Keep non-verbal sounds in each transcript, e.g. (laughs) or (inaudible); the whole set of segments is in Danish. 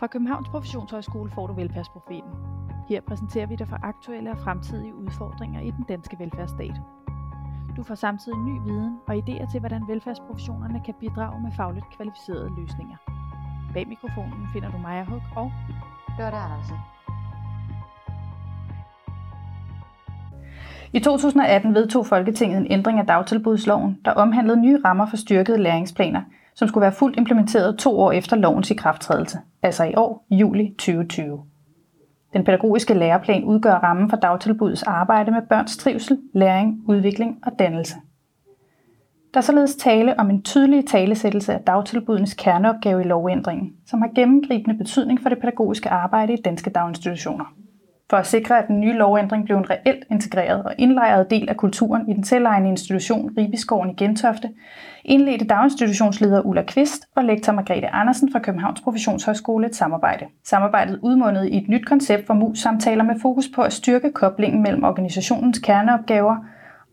Fra Københavns Professionshøjskole får du velfærdsprofeten. Her præsenterer vi dig for aktuelle og fremtidige udfordringer i den danske velfærdsstat. Du får samtidig ny viden og idéer til, hvordan velfærdsprofessionerne kan bidrage med fagligt kvalificerede løsninger. Bag mikrofonen finder du Maja Hug og Lotte Andersen. I 2018 vedtog Folketinget en ændring af dagtilbudsloven, der omhandlede nye rammer for styrkede læringsplaner, som skulle være fuldt implementeret to år efter lovens ikrafttrædelse, altså i år, juli 2020. Den pædagogiske læreplan udgør rammen for dagtilbudets arbejde med børns trivsel, læring, udvikling og dannelse. Der er således tale om en tydelig talesættelse af dagtilbudens kerneopgave i lovændringen, som har gennemgribende betydning for det pædagogiske arbejde i danske daginstitutioner. For at sikre, at den nye lovændring blev en reelt integreret og indlejret del af kulturen i den selvejende institution Ribiskoven i Gentofte, indledte daginstitutionsleder Ulla Kvist og lektor Margrethe Andersen fra Københavns Professionshøjskole et samarbejde. Samarbejdet udmundede i et nyt koncept for mus-samtaler med fokus på at styrke koblingen mellem organisationens kerneopgaver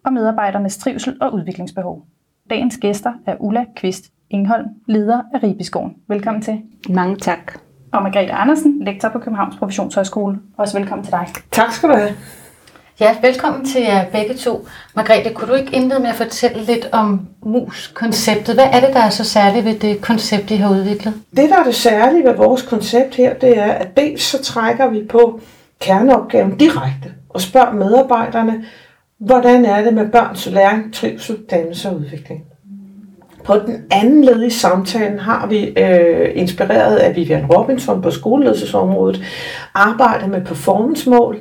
og medarbejdernes trivsel og udviklingsbehov. Dagens gæster er Ulla Kvist Ingholm, leder af Ribiskoven. Velkommen til. Mange tak. Og Margrethe Andersen, lektor på Københavns Professionshøjskole. Også velkommen til dig. Tak skal du have. Ja, velkommen til jer begge to. Margrethe, kunne du ikke indlede med at fortælle lidt om MUS-konceptet? Hvad er det, der er så særligt ved det koncept, I har udviklet? Det, der er det særlige ved vores koncept her, det er, at dels så trækker vi på kerneopgaven direkte og spørger medarbejderne, hvordan er det med børns læring, trivsel, dannelse og udvikling. På den anden led i samtalen har vi, øh, inspireret af Vivian Robinson på skoleledelsesområdet, arbejdet med performancemål,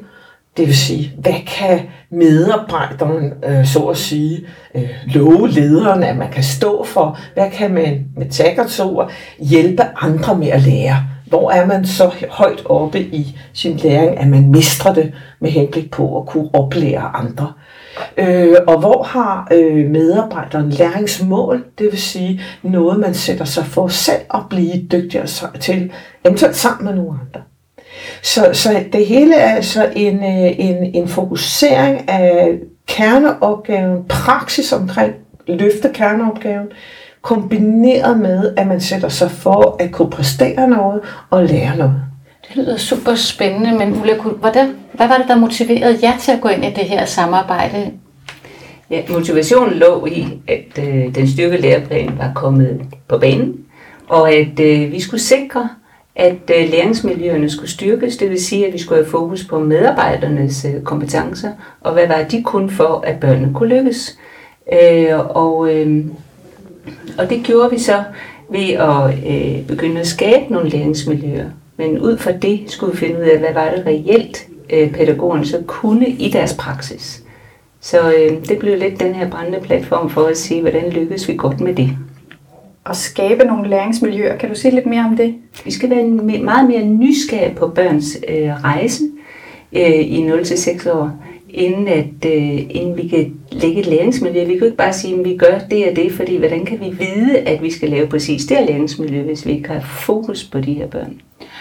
det vil sige, hvad kan medarbejderen, øh, så at sige, øh, love lederen, at man kan stå for? Hvad kan man med Taggarts ord hjælpe andre med at lære? Hvor er man så højt oppe i sin læring, at man mestrer det med henblik på at kunne oplære andre? Øh, og hvor har øh, medarbejderen læringsmål, det vil sige noget, man sætter sig for selv at blive dygtigere til, eventuelt sammen med nogle andre. Så, så det hele er altså en, øh, en, en fokusering af kerneopgaven, praksis omkring løfte kerneopgaven, kombineret med, at man sætter sig for at kunne præstere noget og lære noget. Det lyder super spændende, men Ulla, hvordan, hvad var det, der motiverede jer til at gå ind i det her samarbejde? Ja, motivationen lå i, at øh, den styrke læreplan var kommet på banen, og at øh, vi skulle sikre, at øh, læringsmiljøerne skulle styrkes, det vil sige, at vi skulle have fokus på medarbejdernes øh, kompetencer, og hvad var de kun for, at børnene kunne lykkes. Øh, og, øh, og det gjorde vi så ved at øh, begynde at skabe nogle læringsmiljøer. Men ud fra det skulle vi finde ud af, hvad var det reelt, øh, pædagogerne så kunne i deres praksis. Så øh, det blev lidt den her brændende platform for at sige, hvordan lykkes vi godt med det at skabe nogle læringsmiljøer. Kan du sige lidt mere om det? Vi skal være meget mere nysgerrige på børns øh, rejse øh, i 0-6 år, inden, at, øh, inden vi kan lægge et læringsmiljø. Vi kan jo ikke bare sige, at vi gør det og det, fordi hvordan kan vi vide, at vi skal lave præcis det her læringsmiljø, hvis vi ikke har fokus på de her børn?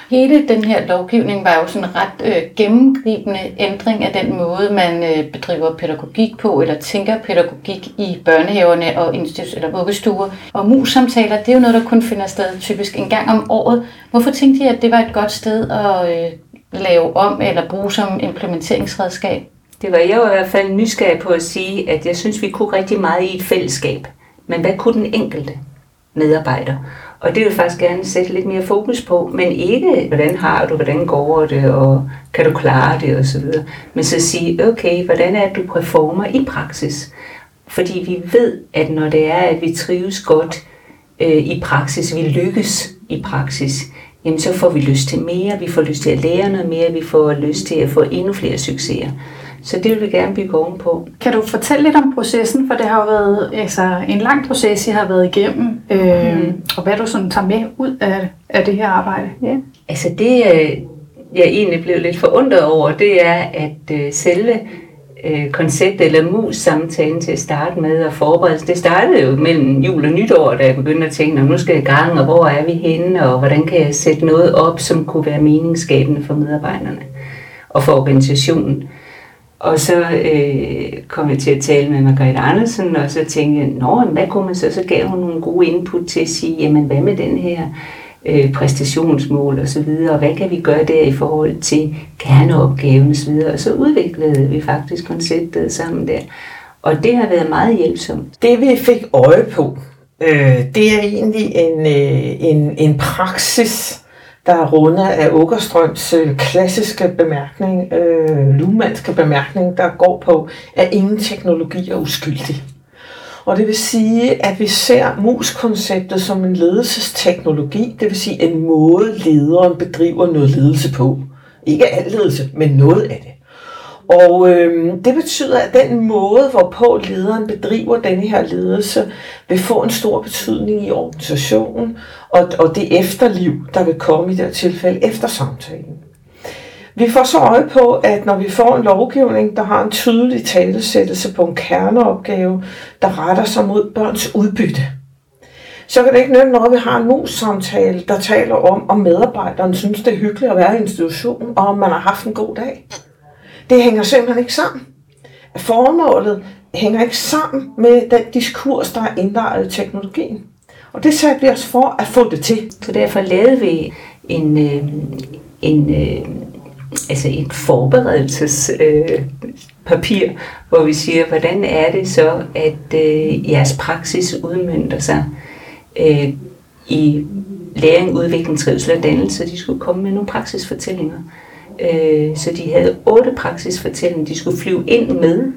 Hele den her lovgivning var jo sådan en ret øh, gennemgribende ændring af den måde, man øh, bedriver pædagogik på, eller tænker pædagogik i børnehaverne og institut eller vuggestuer. Og mus-samtaler, det er jo noget, der kun finder sted typisk en gang om året. Hvorfor tænkte I, at det var et godt sted at øh, lave om eller bruge som implementeringsredskab? Det var jeg var i hvert fald nysgerrig på at sige, at jeg synes, vi kunne rigtig meget i et fællesskab. Men hvad kunne den enkelte medarbejder? Og det vil jeg faktisk gerne sætte lidt mere fokus på, men ikke, hvordan har du, hvordan går det, og kan du klare det osv. Men så sige, okay, hvordan er det, du performer i praksis? Fordi vi ved, at når det er, at vi trives godt øh, i praksis, vi lykkes i praksis, jamen så får vi lyst til mere, vi får lyst til at lære noget mere, vi får lyst til at få endnu flere succeser. Så det vil vi gerne bygge ovenpå. Kan du fortælle lidt om processen? For det har jo været altså, en lang proces, I har været igennem. Øh, mm. Og hvad du sådan tager med ud af, af det her arbejde? Ja. Altså det, øh, jeg egentlig blev lidt forundret over, det er, at øh, selve øh, konceptet eller mus-samtalen til at starte med og forberede. Det startede jo mellem jul og nytår, da jeg begyndte at tænke, nu skal jeg i gang, og hvor er vi henne, og hvordan kan jeg sætte noget op, som kunne være meningsskabende for medarbejderne og for organisationen. Og så øh, kom jeg til at tale med Margrethe Andersen, og så tænkte jeg, Nå, hvad kunne man så? Så gav hun nogle gode input til at sige, jamen hvad med den her øh, præstationsmål og så videre, og hvad kan vi gøre der i forhold til kerneopgaven og så videre, og så udviklede vi faktisk konceptet sammen der. Og det har været meget hjælpsomt. Det vi fik øje på, øh, det er egentlig en, øh, en, en praksis, der er rundet af Åkerstrøms øh, klassiske bemærkning, øh, lumanske bemærkning, der går på, at ingen teknologi er uskyldig. Og det vil sige, at vi ser mus-konceptet som en ledelsesteknologi, det vil sige en måde, lederen bedriver noget ledelse på. Ikke al ledelse, men noget af det. Og øh, det betyder, at den måde, hvorpå lederen bedriver denne her ledelse, vil få en stor betydning i organisationen og, og det efterliv, der vil komme i det tilfælde efter samtalen. Vi får så øje på, at når vi får en lovgivning, der har en tydelig talesættelse på en kerneopgave, der retter sig mod børns udbytte, så kan det ikke nytte noget, at vi har en mus-samtale, der taler om, om medarbejderen synes, det er hyggeligt at være i institutionen, og om man har haft en god dag. Det hænger simpelthen ikke sammen. Formålet hænger ikke sammen med den diskurs, der er indlejret i teknologien. Og det satte vi os for at få det til. Så derfor lavede vi en, øh, en, øh, altså et forberedelsespapir, øh, hvor vi siger, hvordan er det så, at øh, jeres praksis udmyndter sig øh, i læring, udvikling, trivsel og dannelse. De skulle komme med nogle praksisfortællinger. Øh, så de havde otte praksisfortællinger, de skulle flyve ind med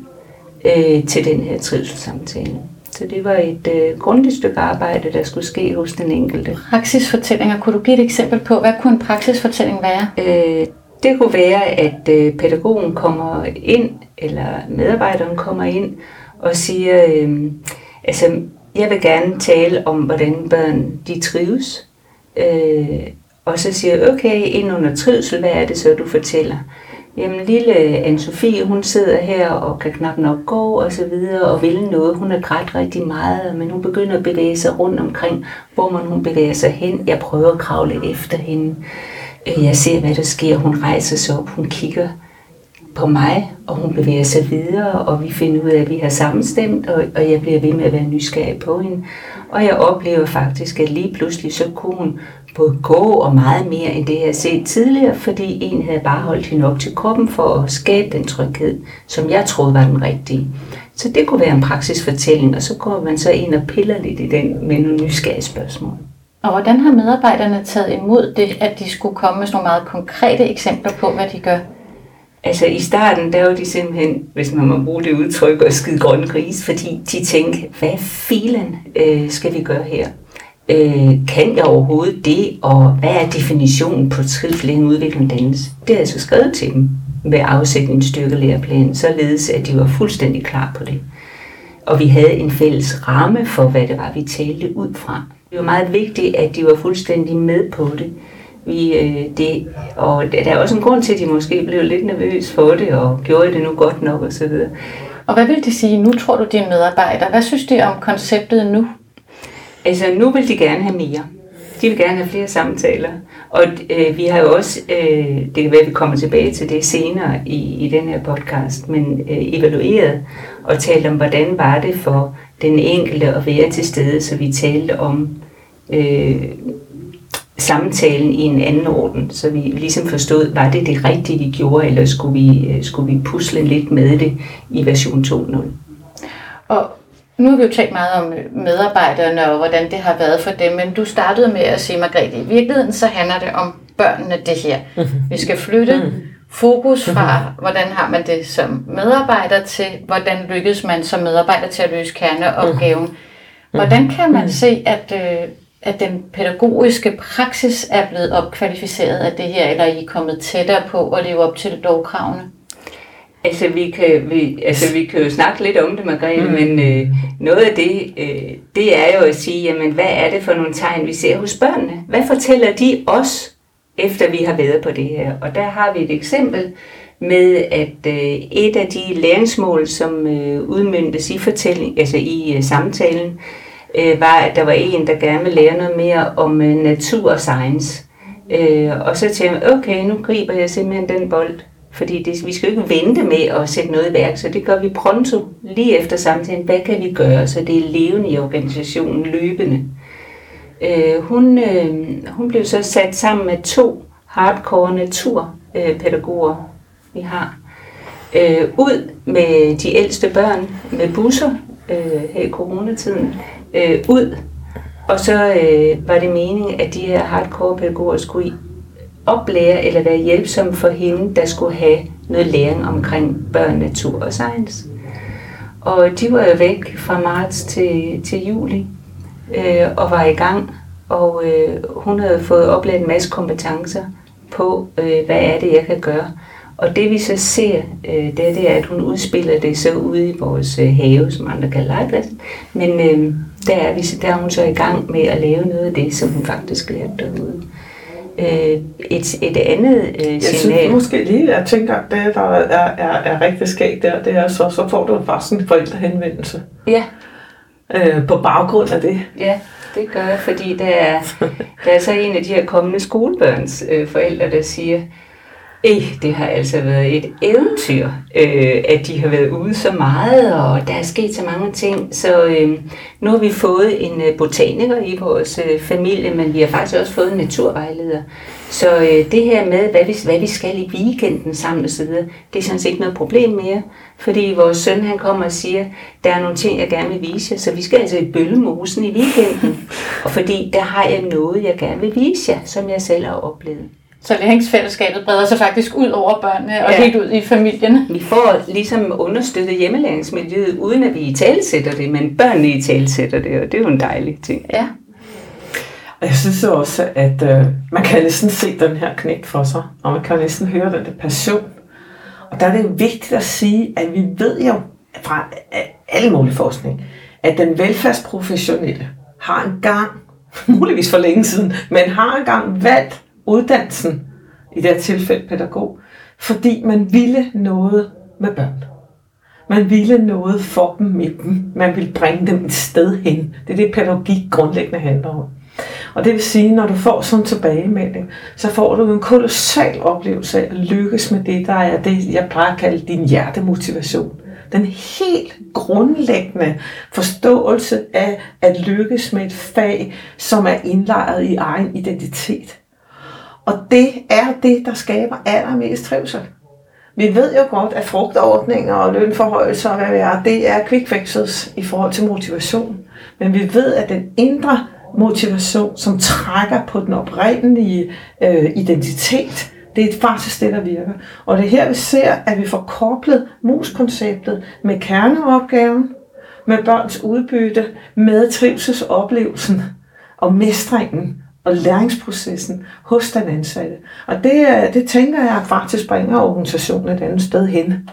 øh, til den her trivselssamtale. Så det var et øh, grundigt stykke arbejde, der skulle ske hos den enkelte. Praksisfortællinger, kunne du give et eksempel på, hvad kunne en praksisfortælling være? Øh, det kunne være, at øh, pædagogen kommer ind, eller medarbejderen kommer ind og siger, øh, altså jeg vil gerne tale om, hvordan børn de trives. Øh, og så siger jeg, okay, ind under trivsel, hvad er det så, du fortæller? Jamen, lille Anne-Sophie, hun sidder her og kan knap nok gå og så videre og vil noget. Hun er grædt rigtig meget, men hun begynder at bevæge sig rundt omkring, hvor man hun bevæger sig hen. Jeg prøver at kravle efter hende. Øh, jeg ser, hvad der sker. Hun rejser sig op, hun kigger på mig, og hun bevæger sig videre, og vi finder ud af, at vi har sammenstemt, og, og jeg bliver ved med at være nysgerrig på hende. Og jeg oplever faktisk, at lige pludselig så kunne hun både gå og meget mere end det, jeg havde set tidligere, fordi en havde bare holdt hende op til kroppen for at skabe den tryghed, som jeg troede var den rigtige. Så det kunne være en praksisfortælling, og så går man så ind og piller lidt i den med nogle nysgerrige spørgsmål. Og hvordan har medarbejderne taget imod det, at de skulle komme med sådan nogle meget konkrete eksempler på, hvad de gør? Altså i starten, der var de simpelthen, hvis man må bruge det udtryk, og skide grønne gris, fordi de tænkte, hvad filen øh, skal vi gøre her? Øh, kan jeg overhovedet det, og hvad er definitionen på trivsel, en udvikling dannelse? Det er altså skrevet til dem med afsætning styrkelæreplan, således at de var fuldstændig klar på det. Og vi havde en fælles ramme for, hvad det var, vi talte ud fra. Det var meget vigtigt, at de var fuldstændig med på det. Vi, øh, det og der er også en grund til, at de måske blev lidt nervøse for det, og gjorde det nu godt nok osv. Og hvad vil de sige nu, tror du, dine medarbejdere? Hvad synes de om konceptet nu? Altså, nu vil de gerne have mere. De vil gerne have flere samtaler. Og øh, vi har jo også, øh, det kan være, at vi kommer tilbage til det senere i, i den her podcast, men øh, evalueret og talt om, hvordan var det for den enkelte at være til stede, så vi talte om øh, samtalen i en anden orden, så vi ligesom forstod, var det det rigtige, vi gjorde, eller skulle vi, øh, skulle vi pusle lidt med det i version 2.0. Og nu har vi jo talt meget om medarbejderne og hvordan det har været for dem, men du startede med at sige, Margrethe, i virkeligheden så handler det om børnene det her. Vi skal flytte fokus fra, hvordan har man det som medarbejder, til hvordan lykkes man som medarbejder til at løse kerneopgaven. Hvordan kan man se, at, øh, at den pædagogiske praksis er blevet opkvalificeret af det her, eller er I kommet tættere på at leve op til lovkravene? Altså vi, kan, vi, altså, vi kan jo snakke lidt om det, Margrethe, mm. men øh, noget af det, øh, det er jo at sige, jamen, hvad er det for nogle tegn, vi ser hos børnene? Hvad fortæller de os, efter vi har været på det her? Og der har vi et eksempel med, at øh, et af de læringsmål, som øh, udmyndtes i fortælling, altså i øh, samtalen, øh, Øh, var, at der var en, der gerne ville lære noget mere om øh, natur og science. Øh, og så tænkte jeg, okay, nu griber jeg simpelthen den bold fordi det, vi skal jo ikke vente med at sætte noget i værk, så det gør vi pronto lige efter samtalen. Hvad kan vi gøre, så det er levende i organisationen løbende? Øh, hun, øh, hun blev så sat sammen med to hardcore naturpædagoger, øh, vi har, øh, ud med de ældste børn med busser øh, her i coronatiden, øh, ud. Og så øh, var det meningen, at de her hardcore pædagoger skulle oplære eller være hjælpsomme for hende, der skulle have noget læring omkring børn, natur og science. Og de var jo væk fra marts til, til juli øh, og var i gang, og øh, hun havde fået oplært en masse kompetencer på, øh, hvad er det, jeg kan gøre. Og det vi så ser, øh, det, er, det er, at hun udspiller det så ude i vores øh, have, som andre kalder legepladsen. Men øh, der, er vi, der er hun så i gang med at lave noget af det, som hun faktisk lærte derude. Øh, et, et andet øh, signal... Jeg synes måske lige, jeg tænker, at det, der er, er, er rigtig skægt der, det er så, så får du faktisk en forældrehenvendelse. Ja. Øh, på baggrund af det. Ja, det gør jeg, fordi der er, der er så en af de her kommende skolebørns øh, forældre, der siger, Ej, det har altså været et eventyr, øh, at de har været ude så meget, og der er sket så mange ting. Så øh, nu har vi fået en øh, botaniker i vores øh, familie, men vi har faktisk også fået en naturvejleder. Så øh, det her med, hvad vi, hvad vi skal i weekenden sammen osv., det er sådan set ikke noget problem mere. Fordi vores søn han kommer og siger, der er nogle ting, jeg gerne vil vise jer, så vi skal altså i Bøllemosen i weekenden. (laughs) Og fordi der har jeg noget, jeg gerne vil vise jer, som jeg selv har oplevet. Så læringsfællesskabet breder sig faktisk ud over børnene og Ja. helt ud i familierne. Vi får ligesom understøttet hjemmelæringsmiljøet, uden at vi i talsætter det, men børnene i talsætter det, og det er jo en dejlig ting. Ja. Og jeg synes også, at øh, man kan næsten se den her knæk for sig, og man kan næsten høre den der passion. Og der er det jo vigtigt at sige, at vi ved jo fra alle mulige forskning, at den velfærdsprofessionelle har engang, muligvis for længe siden, men har engang valgt uddannelsen, i det her tilfælde pædagog, fordi man ville noget med børn. Man ville noget for dem med dem. Man ville bringe dem et sted hen. Det er det, pædagogik grundlæggende handler om. Og det vil sige, når du får sådan en tilbagemelding, så får du en kolossal oplevelse af at lykkes med det, der er det, jeg plejer at kalde din hjertemotivation. Den helt grundlæggende forståelse af at lykkes med et fag, som er indlejret i egen identitet. Og det er det, der skaber allermest trivsel. Vi ved jo godt, at frugtordninger og lønforhøjelser og hvad det er, det er quick fixes i forhold til motivation. Men vi ved, at den indre motivation, som trækker på den oprindelige øh, identitet, det er faktisk det, der virker. Og det er her, vi ser, at vi får koblet muskonceptet med kerneopgaven, med børns udbytte, med trivselsoplevelsen og mestringen og læringsprocessen hos den ansatte. Og det, øh, det tænker jeg faktisk bringer organisationen et andet sted hen.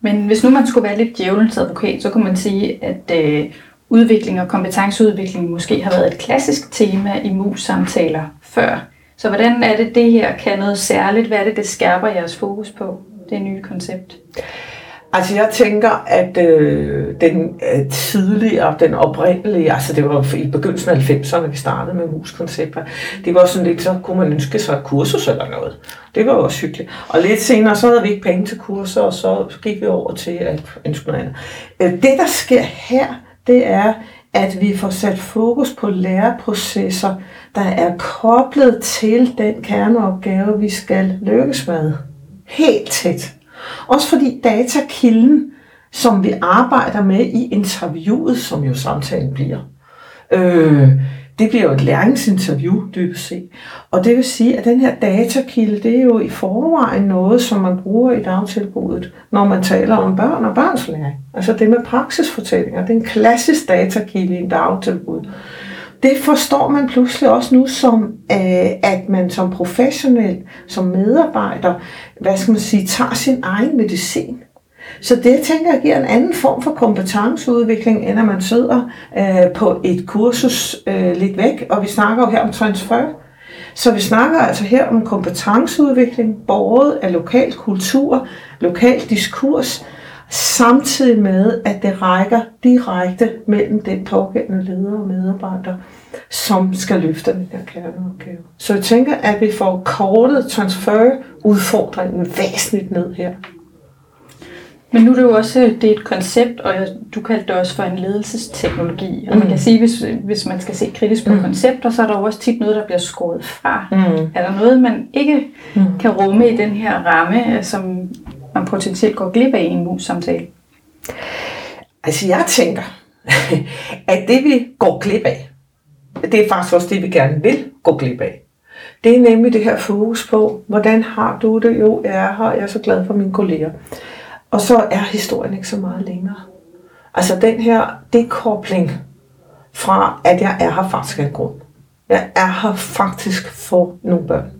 Men hvis nu man skulle være lidt djævelens advokat, så kunne man sige, at øh, udvikling og kompetenceudvikling måske har været et klassisk tema i mus-samtaler før. Så hvordan er det, det her kan noget særligt? Hvad er det, det skærper jeres fokus på, det nye koncept? Altså jeg tænker, at øh, den øh, tidligere, den oprindelige, altså det var i begyndelsen af 90'erne, vi startede med muskoncepter, det var sådan lidt, så kunne man ønske sig et kursus eller noget. Det var jo også hyggeligt. Og lidt senere, så havde vi ikke penge til kurser, og så gik vi over til at ønske noget andet. Øh, Det, der sker her, det er, at vi får sat fokus på læreprocesser, der er koblet til den kerneopgave, vi skal lykkes med. Helt tæt. Også fordi datakilden, som vi arbejder med i interviewet, som jo samtalen bliver, øh, det bliver jo et læringsinterview, dybest set. Og det vil sige, at den her datakilde, det er jo i forvejen noget, som man bruger i dagtilbuddet, når man taler om børn og børns læring. Altså det med praksisfortællinger, det er en klassisk datakilde i en dagtilbud. Det forstår man pludselig også nu som, øh, at man som professionel, som medarbejder, hvad skal man sige, tager sin egen medicin. Så det, tænker jeg, giver en anden form for kompetenceudvikling, end at man sidder øh, på et kursus øh, lidt væk, og vi snakker jo her om transfer. Så vi snakker altså her om kompetenceudvikling, båret af lokal kultur, lokal diskurs, samtidig med, at det rækker direkte mellem den pågældende leder og medarbejder, som skal løfte den her kerneopgave. Så jeg tænker, at vi får kortet transfer-udfordringen væsentligt ned her. Men nu er det jo også det er et koncept, og du kaldte det også for en ledelsesteknologi. Og man kan Mm. sige, hvis, hvis man skal se kritisk på Mm. koncepter, så er der jo også tit noget, der bliver skåret fra. Mm. Er der noget, man ikke Mm. kan rumme i den her ramme, som man potentielt går glip af i en mus-samtale? Altså jeg tænker, (laughs) at det vi går glip af, det er faktisk også det, vi gerne vil gå glip af. Det er nemlig det her fokus på, hvordan har du det? Jo, jeg er her, jeg er så glad for mine kolleger. Og så er historien ikke så meget længere. Altså den her dekobling fra, at jeg er her faktisk af en grund. Jeg er her faktisk for nogle børn.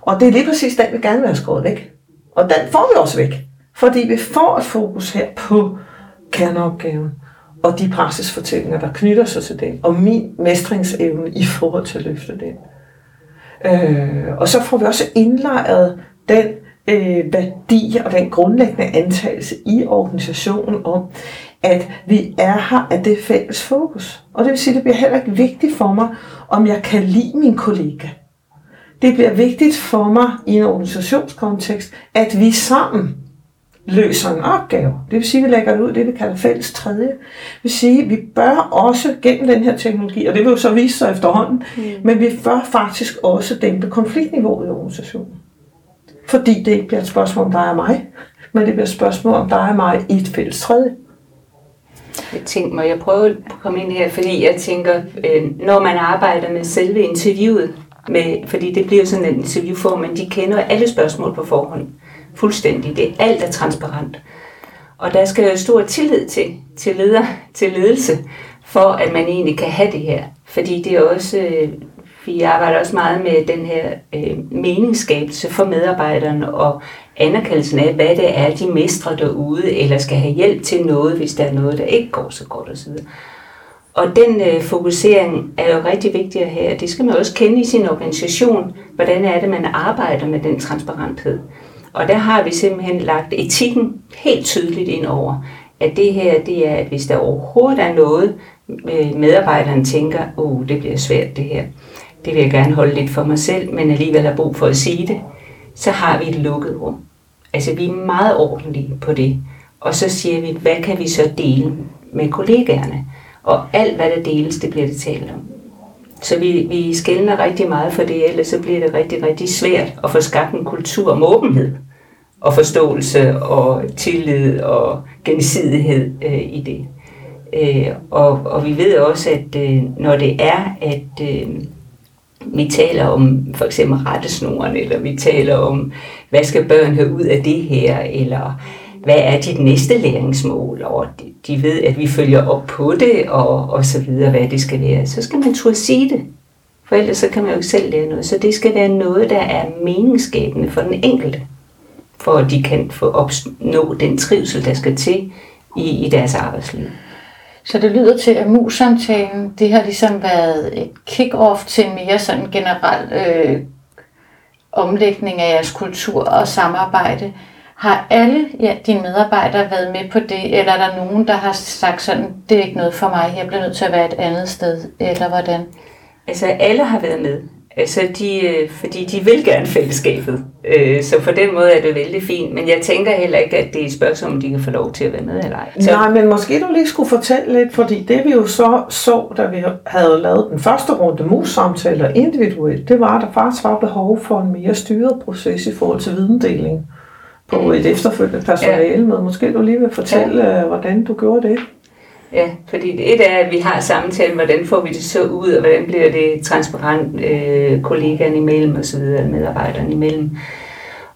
Og det er lige præcis den, vi gerne vil have skåret væk. Og den får vi også væk. Fordi vi får et fokus her på kerneopgaven og de praksisfortællinger, der knytter sig til den, og min mestringsevne i forhold til at løfte den. Øh, og så får vi også indlejret den øh, værdi og den grundlæggende antagelse i organisationen om, at vi er her af det fælles fokus. Og det vil sige, at det bliver heller ikke vigtigt for mig, om jeg kan lide min kollega. Det bliver vigtigt for mig i en organisationskontekst, at vi sammen løser en opgave. Det vil sige, at vi lægger det ud, det vi kalder fælles tredje. Det vil sige, at vi bør også gennem den her teknologi, og det vil jo så vise sig efterhånden, mm. men vi bør faktisk også dæmpe konfliktniveauet i organisationen. Fordi det ikke bliver et spørgsmål om dig og mig, men det bliver et spørgsmål om dig og mig i et fælles tredje. Jeg tænkte mig, jeg prøver at komme ind her, fordi jeg tænker, øh, når man arbejder med selve interviewet, med, fordi det bliver sådan en interviewform, men de kender alle spørgsmål på forhånd. Fuldstændig. Det er alt er transparent. Og der skal jo stor tillid til, til, leder, til ledelse, for at man egentlig kan have det her. Fordi det er også, øh, vi arbejder også meget med den her øh, meningsskabelse for medarbejderne og anerkendelsen af, hvad det er, de mestrer derude, eller skal have hjælp til noget, hvis der er noget, der ikke går så godt osv. Og den øh, fokusering er jo rigtig vigtig at have. Det skal man også kende i sin organisation. Hvordan er det, man arbejder med den transparenthed? Og der har vi simpelthen lagt etikken helt tydeligt ind over, at det her, det er, at hvis der overhovedet er noget, øh, medarbejderen tænker, oh, det bliver svært det her, det vil jeg gerne holde lidt for mig selv, men alligevel har brug for at sige det, så har vi et lukket rum. Altså vi er meget ordentlige på det. Og så siger vi, hvad kan vi så dele med kollegaerne? Og alt, hvad der deles, det bliver det talt om. Så vi, vi skældner rigtig meget for det, ellers så bliver det rigtig, rigtig svært at få skabt en kultur om åbenhed og forståelse og tillid og gensidighed øh, i det. Øh, og, og vi ved også, at øh, når det er, at øh, vi taler om for eksempel rettesnoren, eller vi taler om, hvad skal børn have ud af det her, eller hvad er dit næste læringsmål, og de, ved, at vi følger op på det, og, og så videre, hvad det skal være, så skal man turde sige det. For ellers så kan man jo ikke selv lære noget. Så det skal være noget, der er meningsskabende for den enkelte, for at de kan få opnå den trivsel, der skal til i, i deres arbejdsliv. Så det lyder til, at mus-samtalen, det har ligesom været et kick-off til en mere sådan generel øh, omlægning af jeres kultur og samarbejde. Har alle ja, dine medarbejdere været med på det, eller er der nogen, der har sagt sådan, det er ikke noget for mig, jeg bliver nødt til at være et andet sted, eller hvordan? Altså alle har været med. Altså de, øh, fordi de vil gerne fællesskabet. Øh, så på den måde er det vældig fint. Men jeg tænker heller ikke, at det er et spørgsmål, om de kan få lov til at være med eller ej. Så, Nej, men måske du lige skulle fortælle lidt, fordi det vi jo så så, da vi havde lavet den første runde mus-samtaler individuelt, det var, at der faktisk var behov for en mere styret proces i forhold til videndeling på et efterfølgende personale. Men måske du lige vil fortælle, ja. hvordan du gjorde det. Ja, fordi et er, at vi har samtalen, hvordan får vi det så ud, og hvordan bliver det transparent øh, kollegaerne imellem og så videre, medarbejderne imellem.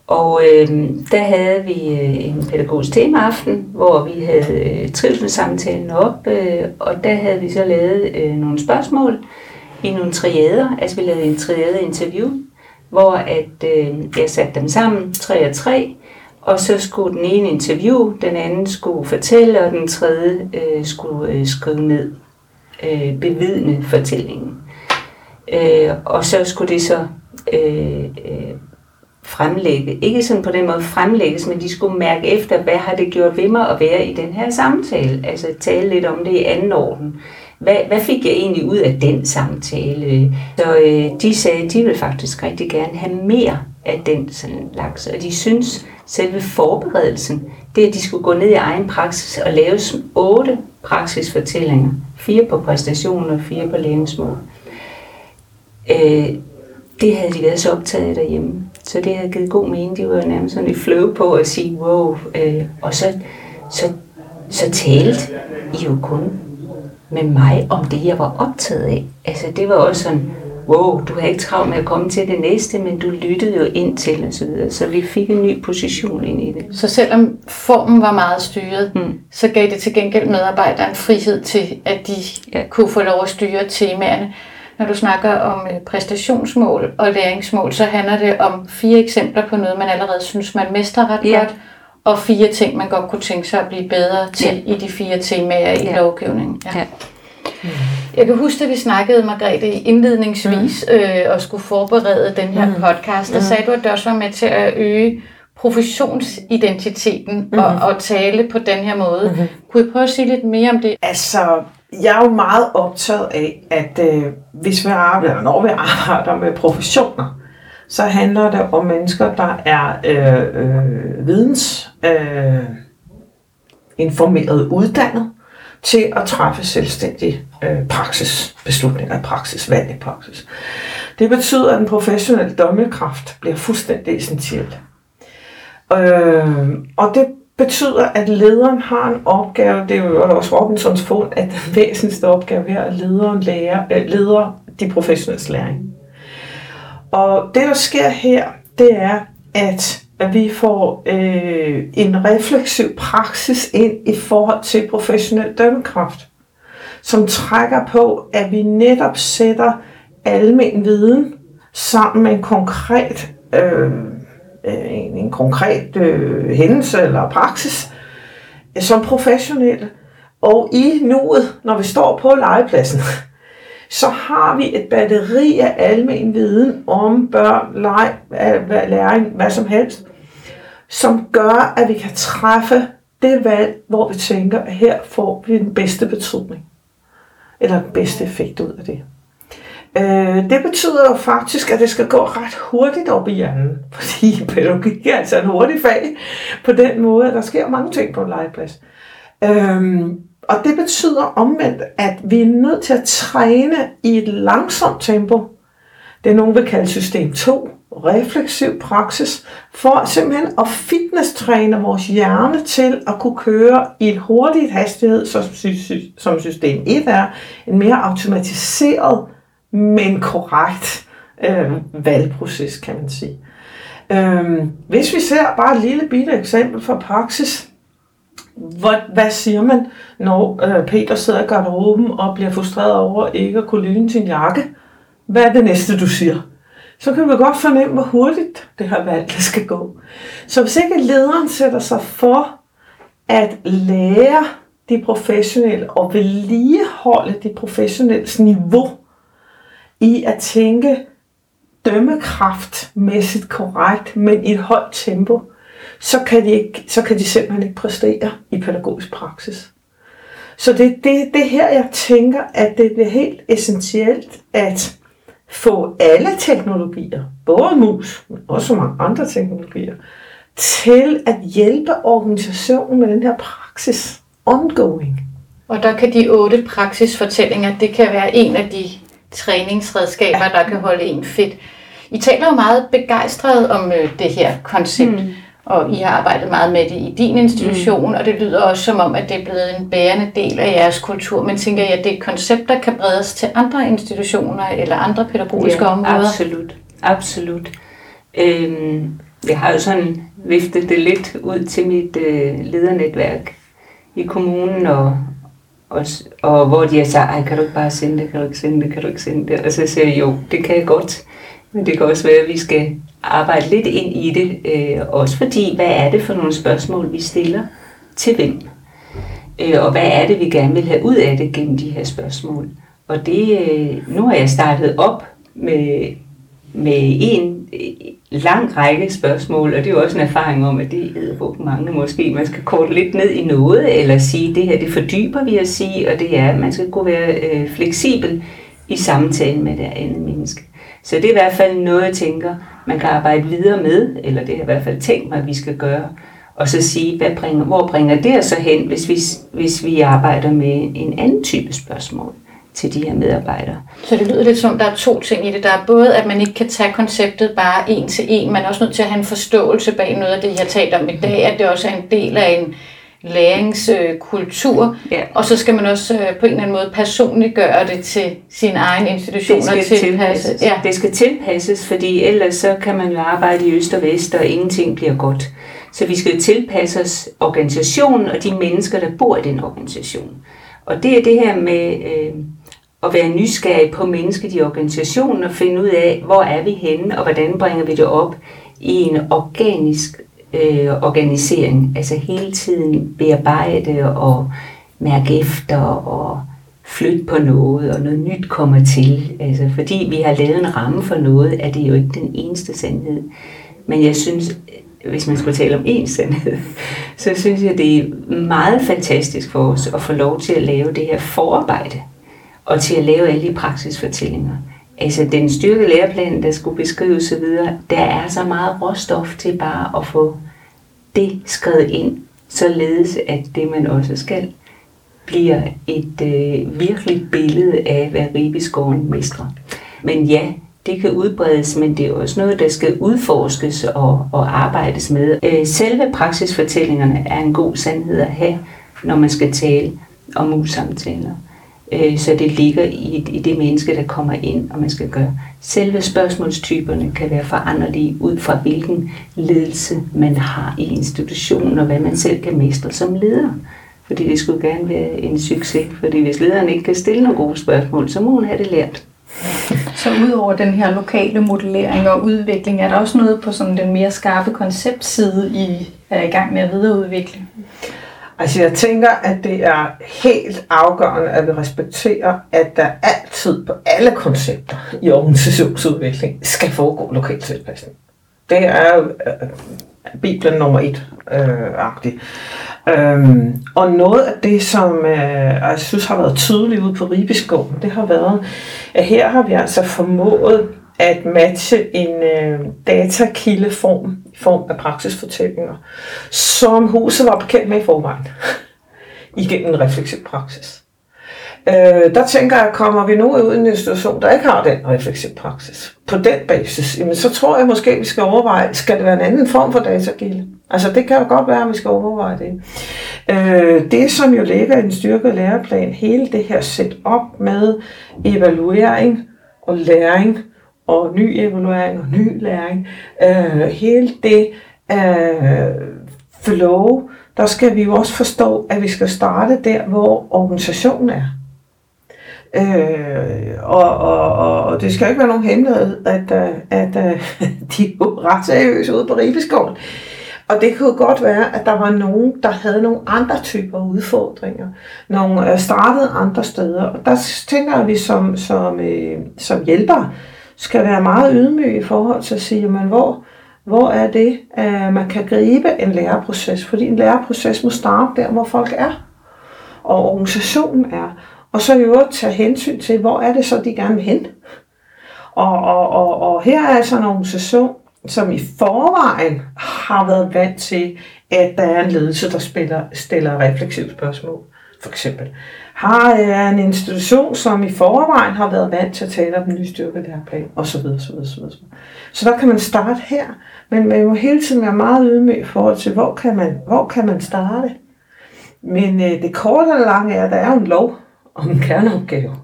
Og øh, der havde vi øh, en pædagogisk temaaften, hvor vi havde øh, trivselssamtalen op, øh, og der havde vi så lavet øh, nogle spørgsmål i nogle triader, altså vi lavede en triade interview, hvor at øh, jeg satte dem sammen, tre og tre, og så skulle den ene interview, den anden skulle fortælle, og den tredje øh, skulle øh, skrive ned, øh, bevidne fortællingen. Øh, og så skulle det så øh, øh, fremlægge, ikke sådan på den måde fremlægges, men de skulle mærke efter, hvad har det gjort ved mig at være i den her samtale. Altså tale lidt om det i anden orden. Hvad, hvad fik jeg egentlig ud af den samtale? Så øh, de sagde, at de ville faktisk rigtig gerne have mere af den slags. Og de synes, selve forberedelsen, det at de skulle gå ned i egen praksis og lave otte praksisfortællinger, fire på præstationer og fire på læringsmål, øh, det havde de været så optaget af derhjemme. Så det havde givet god mening. De var jo nærmest sådan i flow på at sige, wow. Øh, og så, så, så talte I jo kun med mig om det, jeg var optaget af. Altså det var også sådan, wow, du har ikke travlt med at komme til det næste, men du lyttede jo ind til og så videre. Så vi fik en ny position ind i det. Så selvom formen var meget styret, mm. så gav det til gengæld medarbejderen frihed til, at de ja. kunne få lov at styre temaerne. Når du snakker om øh, præstationsmål og læringsmål, så handler det om fire eksempler på noget, man allerede synes, man mestrer ret ja. godt, og fire ting, man godt kunne tænke sig at blive bedre til ja. i de fire temaer ja. i lovgivningen. Ja. Ja. Jeg kan huske, at vi snakkede, Margrethe, indledningsvis mm. øh, og skulle forberede den her mm. podcast. Der mm. sagde du, at det også var med til at øge professionsidentiteten mm. og, og tale på den her måde. Mm. Kunne I prøve at sige lidt mere om det? Altså, jeg er jo meget optaget af, at øh, hvis vi arbejder, eller når vi arbejder med professioner, så handler det om mennesker, der er øh, øh, videns øh, informeret uddannet til at træffe selvstændige øh, praksisbeslutninger, praksisvalg i praksis. Det betyder, at den professionelle dommekraft bliver fuldstændig essentiel. Øh, og det betyder, at lederen har en opgave, det er jo også Robinsons fund, at den (laughs) væsentligste opgave er, at lederen lærer, øh, leder de professionelle læring. Og det, der sker her, det er, at vi får øh, en refleksiv praksis ind i forhold til professionel dømmekraft, som trækker på, at vi netop sætter almen viden sammen med en konkret øh, Øh, en, en konkret øh, hændelse eller praksis øh, som professionelle. Og i nuet, når vi står på legepladsen, (laughs) så har vi et batteri af almen viden om børn, leg, læring, hvad som helst, som gør, at vi kan træffe det valg, hvor vi tænker, at her får vi den bedste betydning, eller den bedste effekt ud af det. Øh, det betyder jo faktisk, at det skal gå ret hurtigt op i hjernen, (laughs) fordi pædagogik er altså en hurtig fag på den måde, at der sker mange ting på en legeplads. Øh, og det betyder omvendt, at vi er nødt til at træne i et langsomt tempo. Det er nogen vil kalde system 2, refleksiv praksis, for simpelthen at fitnesstræne vores hjerne til at kunne køre i et hurtigt hastighed, som system 1 er, en mere automatiseret men korrekt øh, valgproces, kan man sige. Øh, hvis vi ser bare et lille bitte eksempel fra praksis, hvad, hvad siger man, når øh, Peter sidder i garderoben og bliver frustreret over ikke at kunne lyne sin jakke? Hvad er det næste, du siger? Så kan vi godt fornemme, hvor hurtigt det her valg det skal gå. Så hvis ikke lederen sætter sig for at lære de professionelle og vedligeholde de professionelle niveau, i at tænke dømmekraftmæssigt korrekt, men i et højt tempo, så kan de, ikke, så kan de simpelthen ikke præstere i pædagogisk praksis. Så det er det, det her, jeg tænker, at det bliver helt essentielt at få alle teknologier, både mus, men også mange andre teknologier, til at hjælpe organisationen med den her praksis ongoing. Og der kan de otte praksisfortællinger, det kan være en af de træningsredskaber, ja. der kan holde en fedt. I taler jo meget begejstret om øh, det her koncept, mm. Og I har arbejdet meget med det i din institution, mm. og det lyder også som om, at det er blevet en bærende del af jeres kultur. Men tænker jeg, at det er et koncept, der kan bredes til andre institutioner eller andre pædagogiske ja, områder? absolut. Absolut. Øhm, jeg har jo sådan viftet det lidt ud til mit øh, ledernetværk i kommunen og, og, og hvor de har sagt, ej, kan du ikke bare sende det, kan du ikke sende det, kan du ikke sende det? Og så siger jeg, jo, det kan jeg godt. Men det kan også være, at vi skal arbejde lidt ind i det. Øh, også fordi, hvad er det for nogle spørgsmål, vi stiller til hvem? Øh, og hvad er det, vi gerne vil have ud af det gennem de her spørgsmål? Og det, øh, nu har jeg startet op med, med en øh, lang række spørgsmål, og det er jo også en erfaring om, at det er mange måske. Man skal korte lidt ned i noget, eller sige, det her det fordyber vi at sige, og det er, at man skal kunne være øh, fleksibel i samtalen med det andet menneske. Så det er i hvert fald noget, jeg tænker, man kan arbejde videre med, eller det har jeg i hvert fald tænkt mig, at vi skal gøre, og så sige, hvad bringer, hvor bringer det os så hen, hvis vi, hvis vi arbejder med en anden type spørgsmål til de her medarbejdere. Så det lyder lidt som, der er to ting i det. Der er både, at man ikke kan tage konceptet bare en til en, man er også nødt til at have en forståelse bag noget af det, jeg har talt om i dag, at det også er en del af en læringskultur, Ja. og så skal man også øh, på en eller anden måde personligt gøre det til sin egen institution Det skal og tilpasse. tilpasses. Ja. Det skal tilpasses, fordi ellers så kan man jo arbejde i øst og vest, og ingenting bliver godt. Så vi skal tilpasse os organisationen og de mennesker, der bor i den organisation. Og det er det her med øh, at være nysgerrig på mennesket i organisationen og finde ud af, hvor er vi henne, og hvordan bringer vi det op i en organisk øh, organisering. Altså hele tiden bearbejde og mærke efter og flytte på noget, og noget nyt kommer til. Altså, fordi vi har lavet en ramme for noget, er det jo ikke den eneste sandhed. Men jeg synes, hvis man skulle tale om én sandhed, (laughs) så synes jeg, det er meget fantastisk for os at få lov til at lave det her forarbejde, og til at lave alle de praksisfortællinger. Altså den styrke læreplan, der skulle beskrives så videre, der er så meget råstof til bare at få det skrevet ind, således at det man også skal, bliver et øh, virkeligt billede af, hvad Ribeskoven mestrer. Men ja, det kan udbredes, men det er også noget, der skal udforskes og, og arbejdes med. Øh, selve praksisfortællingerne er en god sandhed at have, når man skal tale om mus-samtaler. Øh, så det ligger i, i det menneske, der kommer ind, og man skal gøre. Selve spørgsmålstyperne kan være foranderlige ud fra hvilken ledelse man har i institutionen, og hvad man selv kan mestre som leder. Fordi det skulle gerne være en succes, fordi hvis lederen ikke kan stille nogle gode spørgsmål, så må hun have det lært. Så udover den her lokale modellering og udvikling, er der også noget på sådan den mere skarpe konceptside, I er i gang med at videreudvikle? Altså jeg tænker, at det er helt afgørende, at vi respekterer, at der altid på alle koncepter i organisationsudvikling skal foregå lokal tilpasning. Det er jo øh, Bibelen nummer et øh, agtigt. Øhm, og noget af det, som øh, jeg synes har været tydeligt ude på Ribeskoven, det har været, at her har vi altså formået at matche en øh, datakildeform i form af praksisfortællinger, som huset var bekendt med i forvejen, (laughs) igennem en refleksiv praksis. Øh, der tænker jeg, kommer vi nu ud i en institution, der ikke har den refleksiv praksis, på den basis, jamen, så tror jeg måske, vi skal overveje, skal det være en anden form for datakilde? Altså det kan jo godt være, at vi skal overveje det. Øh, det, som jo ligger i den styrkede læreplan, hele det her set op med evaluering og læring, og ny evaluering og ny læring, øh, hele det øh, flow, der skal vi jo også forstå, at vi skal starte der, hvor organisationen er. Øh, og, og, og, og det skal ikke være nogen hemmelighed, at, øh, at, øh, at (laughs) de er jo ret seriøse ude på Ribeskoven. Og det kunne godt være, at der var nogen, der havde nogle andre typer udfordringer. Nogle øh, startede andre steder. Og der tænker jeg, vi som, som, øh, som hjælpere skal være meget ydmyg i forhold til at sige, jamen, hvor, hvor er det, at man kan gribe en læreproces? Fordi en læreproces må starte der, hvor folk er, og organisationen er. Og så i øvrigt tage hensyn til, hvor er det så, de gerne vil hen. Og, og, og, og her er altså en organisation, som i forvejen har været vant til, at der er en ledelse, der spiller, stiller refleksive spørgsmål, for eksempel. Har er en institution, som i forvejen har været vant til at tale om den nye styrke læreplan, osv. Så, videre, Så der kan man starte her, men man må hele tiden være meget ydmyg i forhold til, hvor kan man, hvor kan man starte. Men øh, det korte og lange er, at der er en lov om en kerneopgave.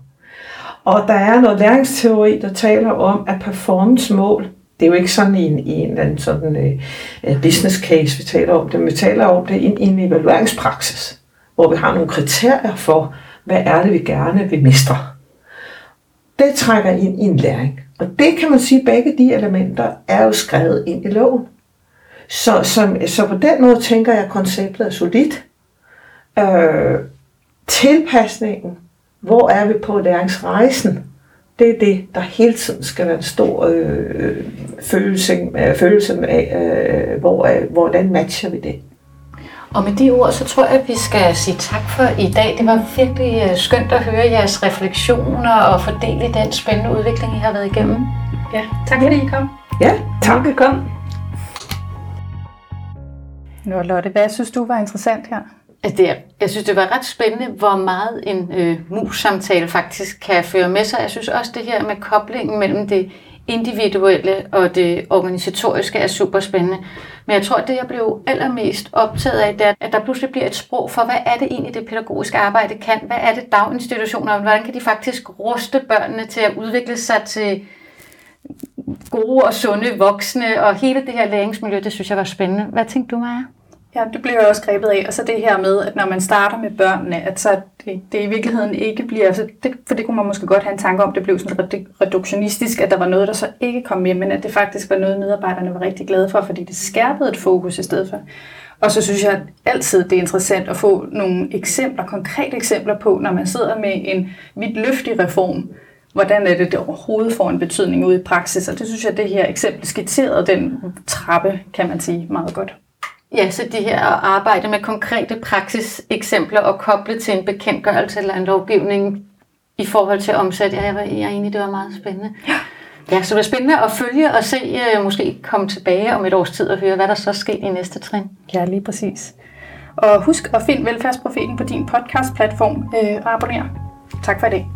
Og der er noget læringsteori, der taler om, at performance-mål, det er jo ikke sådan i en, i en eller anden sådan, øh, øh, business case, vi taler om det, men vi taler om det i, i en evalueringspraksis, hvor vi har nogle kriterier for, hvad er det, vi gerne vil mestre. Det trækker ind i en læring. Og det kan man sige, begge de elementer er jo skrevet ind i loven. Så, så, så på den måde tænker jeg, at konceptet er solidt. Øh, tilpasningen, hvor er vi på læringsrejsen, det er det, der hele tiden skal være en stor øh, øh følelse, øh, følelse af, øh, hvor, øh, hvordan matcher vi det. Og med de ord, så tror jeg, at vi skal sige tak for i dag. Det var virkelig øh, skønt at høre jeres refleksioner og fordele den spændende udvikling, I har været igennem. Ja, tak fordi I kom. Ja, tak. Velkommen. Nå, Lotte, hvad synes du var interessant her? Det er, jeg synes, det var ret spændende, hvor meget en øh, mus-samtale faktisk kan føre med sig. Jeg synes også, det her med koblingen mellem det individuelle og det organisatoriske er super spændende. Men jeg tror, at det, jeg blev allermest optaget af, det er, at der pludselig bliver et sprog for, hvad er det egentlig, det pædagogiske arbejde kan? Hvad er det daginstitutioner? Hvordan kan de faktisk ruste børnene til at udvikle sig til gode og sunde voksne? Og hele det her læringsmiljø, det synes jeg var spændende. Hvad tænkte du, Maja? Ja, det bliver jeg også grebet af. Og så det her med, at når man starter med børnene, at så det, det i virkeligheden ikke bliver, altså det, for det kunne man måske godt have en tanke om, det blev sådan reduktionistisk, at der var noget, der så ikke kom med, men at det faktisk var noget, medarbejderne var rigtig glade for, fordi det skærpede et fokus i stedet for. Og så synes jeg altid, det er interessant at få nogle eksempler, konkrete eksempler på, når man sidder med en vidt løftig reform, hvordan er det, det overhovedet får en betydning ude i praksis. Og det synes jeg, det her eksempel skitserede den trappe, kan man sige, meget godt. Ja, så det her at arbejde med konkrete praksiseksempler og koble til en bekendtgørelse eller en lovgivning i forhold til omsæt. Ja, jeg var, jeg er enig, det var meget spændende. Ja. Ja, så det er spændende at følge og se, uh, måske komme tilbage om et års tid og høre, hvad der så sker i næste trin. Ja, lige præcis. Og husk at finde Velfærdsprofeten på din podcast-platform øh, og abonner. Tak for i dag.